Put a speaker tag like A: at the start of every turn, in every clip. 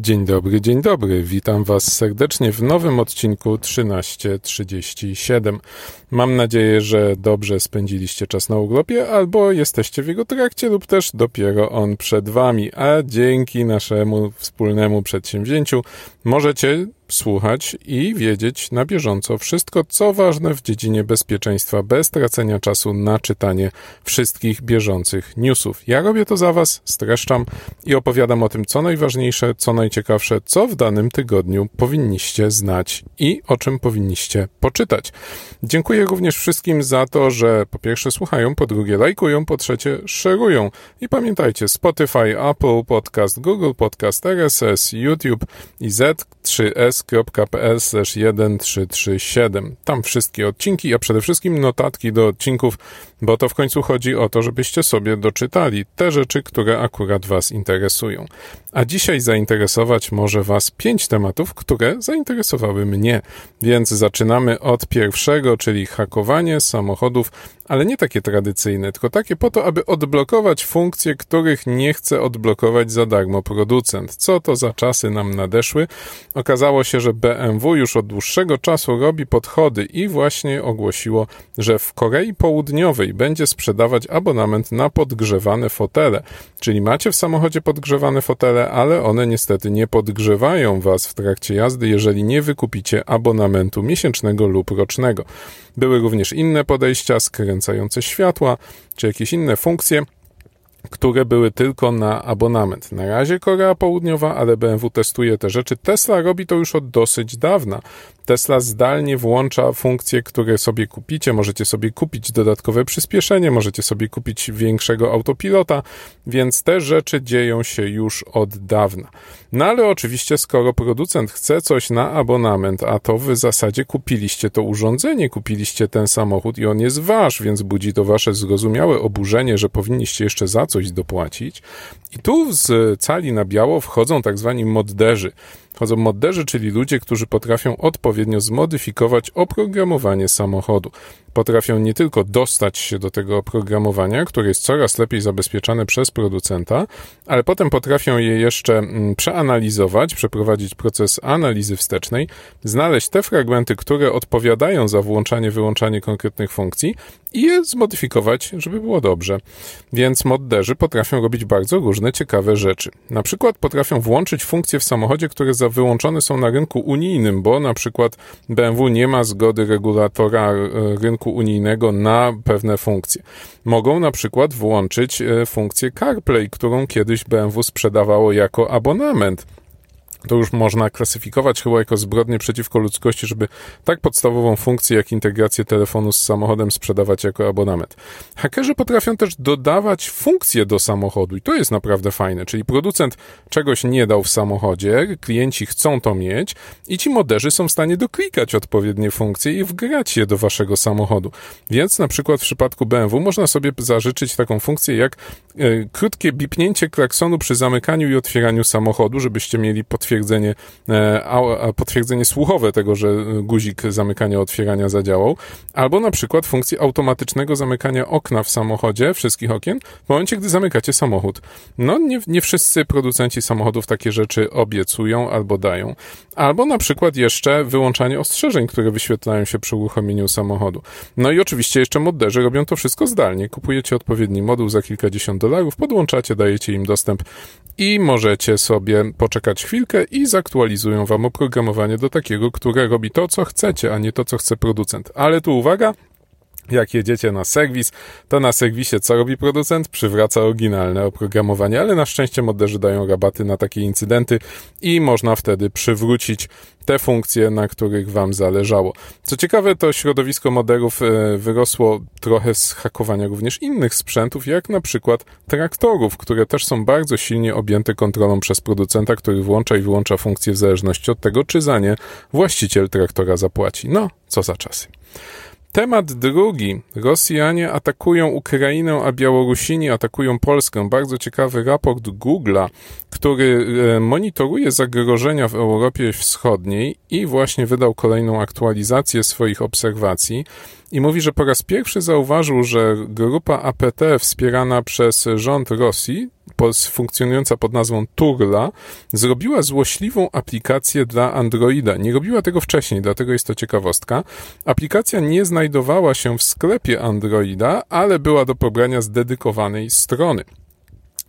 A: Dzień dobry, dzień dobry. Witam Was serdecznie w nowym odcinku 1337. Mam nadzieję, że dobrze spędziliście czas na urlopie, albo jesteście w jego trakcie, lub też dopiero on przed Wami. A dzięki naszemu wspólnemu przedsięwzięciu możecie słuchać i wiedzieć na bieżąco wszystko, co ważne w dziedzinie bezpieczeństwa, bez tracenia czasu na czytanie wszystkich bieżących newsów. Ja robię to za Was, streszczam i opowiadam o tym, co najważniejsze, co najciekawsze, co w danym tygodniu powinniście znać i o czym powinniście poczytać. Dziękuję również wszystkim za to, że po pierwsze słuchają, po drugie lajkują, po trzecie szerują. I pamiętajcie, Spotify, Apple Podcast, Google Podcast, RSS, YouTube i z3s.pl 1337. Tam wszystkie odcinki, a przede wszystkim notatki do odcinków, bo to w końcu chodzi o to, żebyście sobie doczytali te rzeczy, które akurat Was interesują. A dzisiaj zainteresować może Was pięć tematów, które zainteresowały mnie. Więc zaczynamy od pierwszego, czyli hakowanie samochodów, ale nie takie tradycyjne, tylko takie po to, aby odblokować funkcje, których nie chce odblokować za darmo producent. Co to za czasy nam nadeszły? Okazało się, że BMW już od dłuższego czasu robi podchody i właśnie ogłosiło, że w Korei Południowej będzie sprzedawać abonament na podgrzewane fotele. Czyli macie w samochodzie podgrzewane fotele, ale one niestety nie podgrzewają was w trakcie jazdy, jeżeli nie wykupicie abonamentu miesięcznego lub rocznego. Były również inne podejścia, skręcające światła, czy jakieś inne funkcje, które były tylko na abonament. Na razie Korea Południowa, ale BMW testuje te rzeczy. Tesla robi to już od dosyć dawna. Tesla zdalnie włącza funkcje, które sobie kupicie. Możecie sobie kupić dodatkowe przyspieszenie, możecie sobie kupić większego autopilota, więc te rzeczy dzieją się już od dawna. No ale oczywiście, skoro producent chce coś na abonament, a to w zasadzie kupiliście to urządzenie, kupiliście ten samochód i on jest wasz, więc budzi to wasze zrozumiałe oburzenie, że powinniście jeszcze za coś dopłacić. I tu z cali na biało wchodzą tak zwani modderzy. Wchodzą modderzy, czyli ludzie, którzy potrafią odpowiednio zmodyfikować oprogramowanie samochodu. Potrafią nie tylko dostać się do tego oprogramowania, które jest coraz lepiej zabezpieczane przez producenta, ale potem potrafią je jeszcze mm, przeanalizować, przeprowadzić proces analizy wstecznej, znaleźć te fragmenty, które odpowiadają za włączanie, wyłączanie konkretnych funkcji i je zmodyfikować, żeby było dobrze. Więc modderzy potrafią robić bardzo różne ciekawe rzeczy. Na przykład potrafią włączyć funkcje w samochodzie, które za wyłączone są na rynku unijnym, bo na przykład BMW nie ma zgody regulatora e, unijnego na pewne funkcje. Mogą na przykład włączyć e, funkcję CarPlay, którą kiedyś BMW sprzedawało jako abonament to już można klasyfikować chyba jako zbrodnię przeciwko ludzkości, żeby tak podstawową funkcję jak integrację telefonu z samochodem sprzedawać jako abonament. Hakerzy potrafią też dodawać funkcje do samochodu i to jest naprawdę fajne, czyli producent czegoś nie dał w samochodzie, klienci chcą to mieć i ci moderzy są w stanie doklikać odpowiednie funkcje i wgrać je do waszego samochodu. Więc na przykład w przypadku BMW można sobie zażyczyć taką funkcję jak y, krótkie bipnięcie klaksonu przy zamykaniu i otwieraniu samochodu, żebyście mieli potwierdzenie potwierdzenie, e, potwierdzenie słuchowe tego, że guzik zamykania, otwierania zadziałał, albo na przykład funkcję automatycznego zamykania okna w samochodzie, wszystkich okien, w momencie, gdy zamykacie samochód. No, nie, nie wszyscy producenci samochodów takie rzeczy obiecują albo dają. Albo na przykład jeszcze wyłączanie ostrzeżeń, które wyświetlają się przy uruchomieniu samochodu. No i oczywiście jeszcze modderzy robią to wszystko zdalnie. Kupujecie odpowiedni moduł za kilkadziesiąt dolarów, podłączacie, dajecie im dostęp i możecie sobie poczekać chwilkę i zaktualizują wam oprogramowanie do takiego, które robi to, co chcecie, a nie to, co chce producent. Ale tu uwaga, jak jedziecie na serwis, to na serwisie co robi producent? Przywraca oryginalne oprogramowanie, ale na szczęście moderzy dają rabaty na takie incydenty i można wtedy przywrócić te funkcje, na których Wam zależało. Co ciekawe, to środowisko moderów e, wyrosło trochę z hakowania również innych sprzętów, jak na przykład traktorów, które też są bardzo silnie objęte kontrolą przez producenta, który włącza i wyłącza funkcje w zależności od tego, czy za nie właściciel traktora zapłaci. No, co za czasy. Temat drugi. Rosjanie atakują Ukrainę, a Białorusini atakują Polskę. Bardzo ciekawy raport Google'a, który e, monitoruje zagrożenia w Europie Wschodniej i właśnie wydał kolejną aktualizację swoich obserwacji. I mówi, że po raz pierwszy zauważył, że grupa APT wspierana przez rząd Rosji funkcjonująca pod nazwą Turla, zrobiła złośliwą aplikację dla Androida. Nie robiła tego wcześniej, dlatego jest to ciekawostka. Aplikacja nie znajdowała się w sklepie Androida, ale była do pobrania z dedykowanej strony.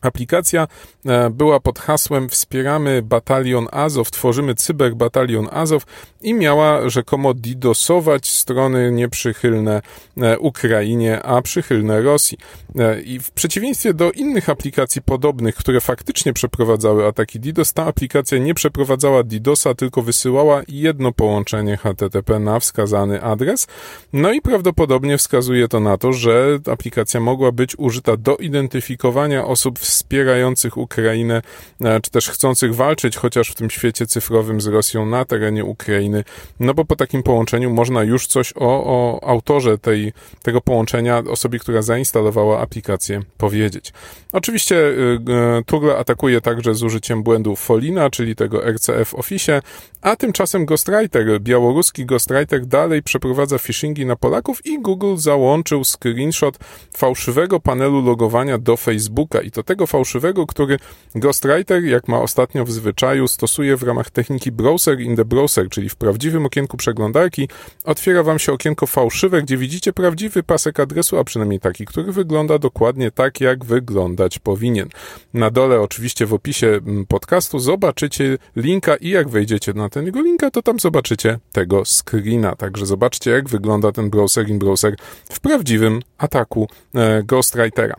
A: Aplikacja e, była pod hasłem Wspieramy Batalion Azow, tworzymy cyberbatalion Azow i miała rzekomo didosować strony nieprzychylne e, Ukrainie, a przychylne Rosji. E, I w przeciwieństwie do innych aplikacji podobnych, które faktycznie przeprowadzały ataki DDoS, ta aplikacja nie przeprowadzała DDoSa, tylko wysyłała jedno połączenie HTTP na wskazany adres. No i prawdopodobnie wskazuje to na to, że aplikacja mogła być użyta do identyfikowania osób w wspierających Ukrainę, e, czy też chcących walczyć chociaż w tym świecie cyfrowym z Rosją na terenie Ukrainy, no bo po takim połączeniu można już coś o, o autorze tej, tego połączenia, osobie, która zainstalowała aplikację, powiedzieć. Oczywiście y, Turle atakuje także z użyciem błędu Folina, czyli tego RCF Office, a tymczasem Ghostwriter, białoruski Ghostwriter dalej przeprowadza phishingi na Polaków i Google załączył screenshot fałszywego panelu logowania do Facebooka i to tego fałszywego, który Ghostwriter, jak ma ostatnio w zwyczaju, stosuje w ramach techniki browser in the browser, czyli w prawdziwym okienku przeglądarki otwiera wam się okienko fałszywe, gdzie widzicie prawdziwy pasek adresu, a przynajmniej taki, który wygląda dokładnie tak, jak wyglądać powinien. Na dole oczywiście w opisie mm, podcastu zobaczycie linka i jak wejdziecie na ten jego linka, to tam zobaczycie tego screena. Także zobaczcie, jak wygląda ten browser in browser w prawdziwym ataku e, Ghostwritera.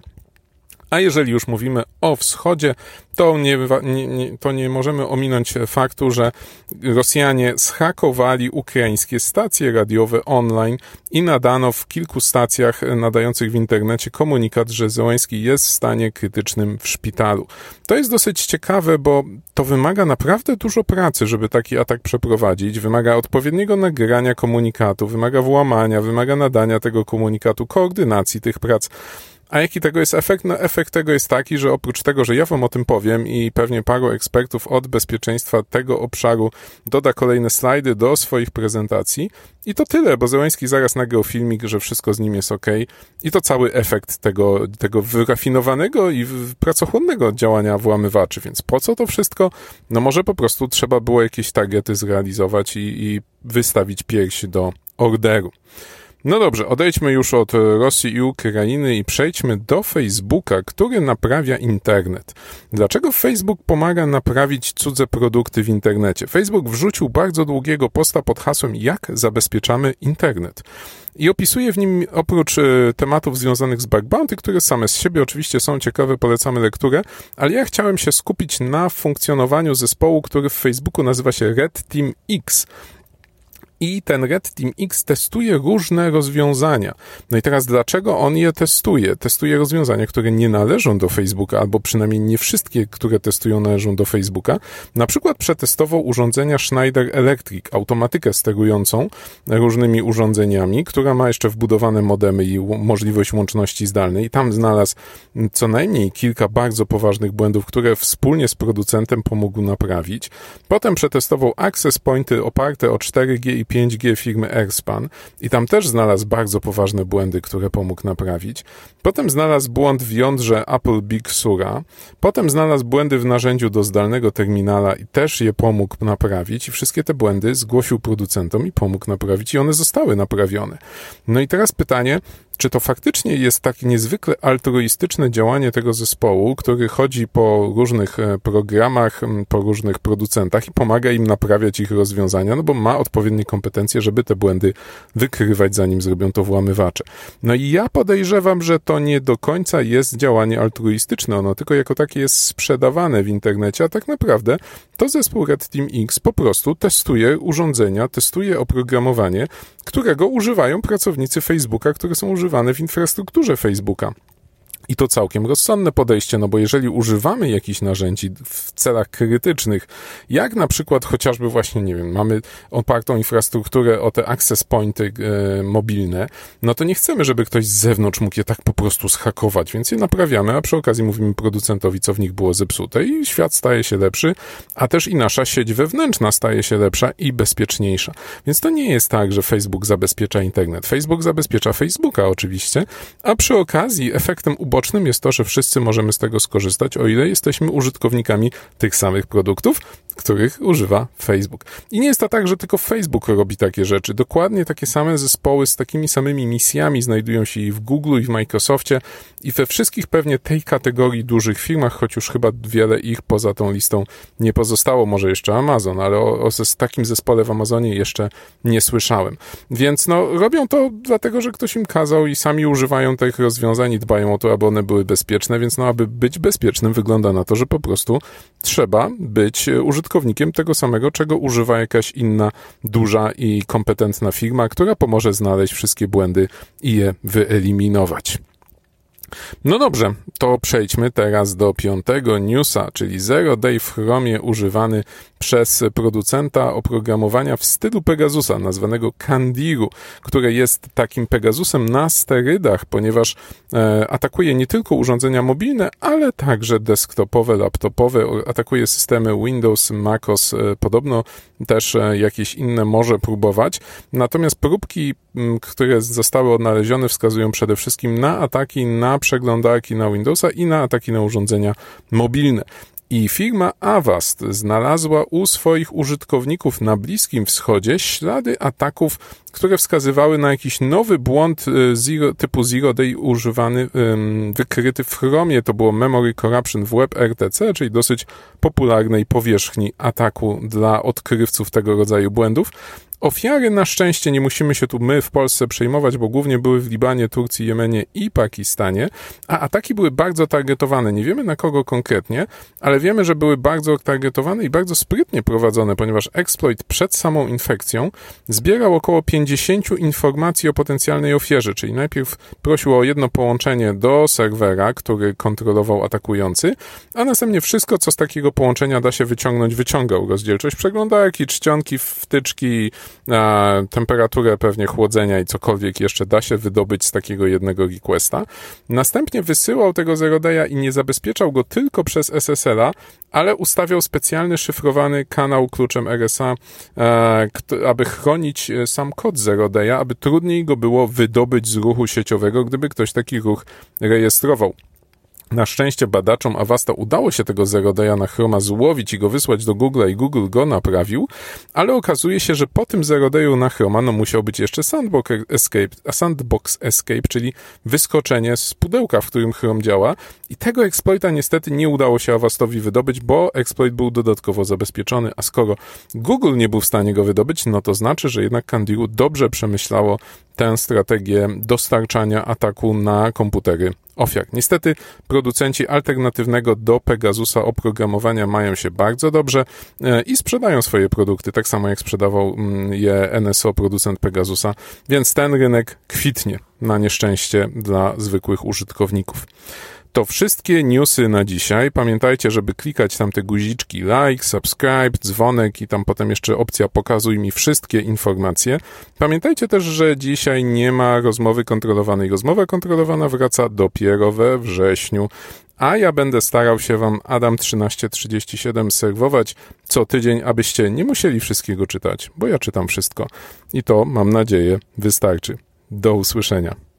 A: A jeżeli już mówimy o wschodzie, to nie, nie, to nie możemy ominąć faktu, że Rosjanie zhakowali ukraińskie stacje radiowe online i nadano w kilku stacjach nadających w internecie komunikat, że Zełański jest w stanie krytycznym w szpitalu. To jest dosyć ciekawe, bo to wymaga naprawdę dużo pracy, żeby taki atak przeprowadzić. Wymaga odpowiedniego nagrania komunikatu, wymaga włamania, wymaga nadania tego komunikatu, koordynacji tych prac. A jaki tego jest efekt? No efekt tego jest taki, że oprócz tego, że ja wam o tym powiem i pewnie paru ekspertów od bezpieczeństwa tego obszaru doda kolejne slajdy do swoich prezentacji i to tyle, bo Zełański zaraz nagrał filmik, że wszystko z nim jest ok i to cały efekt tego, tego wyrafinowanego i pracochłonnego działania włamywaczy, więc po co to wszystko? No może po prostu trzeba było jakieś targety zrealizować i, i wystawić piersi do orderu. No dobrze, odejdźmy już od Rosji i Ukrainy i przejdźmy do Facebooka, który naprawia internet. Dlaczego Facebook pomaga naprawić cudze produkty w internecie? Facebook wrzucił bardzo długiego posta pod hasłem Jak zabezpieczamy internet. I opisuje w nim oprócz e, tematów związanych z bug bounty, które same z siebie oczywiście są ciekawe, polecamy lekturę, ale ja chciałem się skupić na funkcjonowaniu zespołu, który w Facebooku nazywa się Red Team X. I ten Red Team X testuje różne rozwiązania. No i teraz dlaczego on je testuje? Testuje rozwiązania, które nie należą do Facebooka, albo przynajmniej nie wszystkie, które testują, należą do Facebooka. Na przykład przetestował urządzenia Schneider Electric, automatykę sterującą różnymi urządzeniami, która ma jeszcze wbudowane modemy i możliwość łączności zdalnej. Tam znalazł co najmniej kilka bardzo poważnych błędów, które wspólnie z producentem pomógł naprawić. Potem przetestował access pointy oparte o 4G i 5G firmy Airspan i tam też znalazł bardzo poważne błędy, które pomógł naprawić. Potem znalazł błąd w jądrze Apple Big Sura. Potem znalazł błędy w narzędziu do zdalnego terminala i też je pomógł naprawić. I wszystkie te błędy zgłosił producentom i pomógł naprawić i one zostały naprawione. No i teraz pytanie, czy to faktycznie jest takie niezwykle altruistyczne działanie tego zespołu, który chodzi po różnych e, programach, po różnych producentach i pomaga im naprawiać ich rozwiązania, no bo ma odpowiednie kompetencje, żeby te błędy wykrywać, zanim zrobią to włamywacze. No i ja podejrzewam, że to nie do końca jest działanie altruistyczne, ono tylko jako takie jest sprzedawane w internecie, a tak naprawdę to zespół Red Team X po prostu testuje urządzenia, testuje oprogramowanie, którego używają pracownicy Facebooka, które są używane w infrastrukturze Facebooka. I to całkiem rozsądne podejście, no bo jeżeli używamy jakichś narzędzi w celach krytycznych, jak na przykład chociażby właśnie, nie wiem, mamy opartą infrastrukturę o te access pointy e, mobilne, no to nie chcemy, żeby ktoś z zewnątrz mógł je tak po prostu schakować, więc je naprawiamy, a przy okazji mówimy producentowi, co w nich było zepsute i świat staje się lepszy, a też i nasza sieć wewnętrzna staje się lepsza i bezpieczniejsza. Więc to nie jest tak, że Facebook zabezpiecza internet. Facebook zabezpiecza Facebooka oczywiście, a przy okazji efektem ubocznym jest to, że wszyscy możemy z tego skorzystać, o ile jesteśmy użytkownikami tych samych produktów, których używa Facebook. I nie jest to tak, że tylko Facebook robi takie rzeczy. Dokładnie takie same zespoły z takimi samymi misjami znajdują się i w Google, i w Microsoftie, i we wszystkich pewnie tej kategorii dużych firmach, choć już chyba wiele ich poza tą listą nie pozostało, może jeszcze Amazon, ale o, o takim zespole w Amazonie jeszcze nie słyszałem. Więc no, robią to dlatego, że ktoś im kazał i sami używają tych rozwiązań i dbają o to, aby one były bezpieczne, więc no, aby być bezpiecznym wygląda na to, że po prostu trzeba być użytkownikiem tego samego, czego używa jakaś inna duża i kompetentna firma, która pomoże znaleźć wszystkie błędy i je wyeliminować. No dobrze, to przejdźmy teraz do piątego newsa, czyli Zero Day w Chromie używany przez producenta oprogramowania w stylu Pegasusa, nazwanego Candiru, które jest takim Pegasusem na sterydach, ponieważ e, atakuje nie tylko urządzenia mobilne, ale także desktopowe, laptopowe, atakuje systemy Windows, MacOS, e, podobno też e, jakieś inne może próbować. Natomiast próbki, które zostały odnalezione, wskazują przede wszystkim na ataki na przeglądarki na Windowsa i na ataki na urządzenia mobilne. I firma Avast znalazła u swoich użytkowników na Bliskim Wschodzie ślady ataków, które wskazywały na jakiś nowy błąd y, zero, typu Zero Day używany, wykryty w Chromie. To było Memory Corruption w WebRTC, czyli dosyć popularnej powierzchni ataku dla odkrywców tego rodzaju błędów. Ofiary na szczęście nie musimy się tu my w Polsce przejmować, bo głównie były w Libanie, Turcji, Jemenie i Pakistanie, a ataki były bardzo targetowane. Nie wiemy na kogo konkretnie, ale wiemy, że były bardzo targetowane i bardzo sprytnie prowadzone, ponieważ exploit przed samą infekcją zbierał około 50 informacji o potencjalnej ofierze, czyli najpierw prosił o jedno połączenie do serwera, który kontrolował atakujący, a następnie wszystko, co z takiego połączenia da się wyciągnąć, wyciągał. Rozdzielczość przeglądarki, czcionki, wtyczki, temperaturę pewnie chłodzenia i cokolwiek jeszcze da się wydobyć z takiego jednego requesta. Następnie wysyłał tego zero day'a i nie zabezpieczał go tylko przez SSL-a, ale ustawiał specjalny szyfrowany kanał kluczem RSA, e, aby chronić e, sam kod zero day'a, aby trudniej go było wydobyć z ruchu sieciowego, gdyby ktoś taki ruch rejestrował. Na szczęście badaczom Avasta udało się tego Zero Day'a na Chroma złowić i go wysłać do Google i Google go naprawił, ale okazuje się, że po tym Zero Day'u na Chroma no musiał być jeszcze Sandbox Escape, a Sandbox Escape, czyli wyskoczenie z pudełka, w którym Chrome działa. I tego exploita niestety nie udało się Avastowi wydobyć, bo exploit był dodatkowo zabezpieczony, a skoro Google nie był w stanie go wydobyć, no to znaczy, że jednak Candiru dobrze przemyślało tę strategię dostarczania ataku na komputery ofiar. Niestety producenci alternatywnego do Pegasusa oprogramowania mają się bardzo dobrze e, i sprzedają swoje produkty, tak samo jak sprzedawał mm, je NSO, producent Pegasusa, więc ten rynek kwitnie na nieszczęście dla zwykłych użytkowników. To wszystkie newsy na dzisiaj. Pamiętajcie, żeby klikać tam te guziczki like, subscribe, dzwonek i tam potem jeszcze opcja pokazuj mi wszystkie informacje. Pamiętajcie też, że dzisiaj nie ma rozmowy kontrolowanej. Rozmowa kontrolowana wraca dopiero we wrześniu a ja będę starał się Wam Adam 1337 serwować co tydzień, abyście nie musieli wszystkiego czytać, bo ja czytam wszystko i to, mam nadzieję, wystarczy. Do usłyszenia.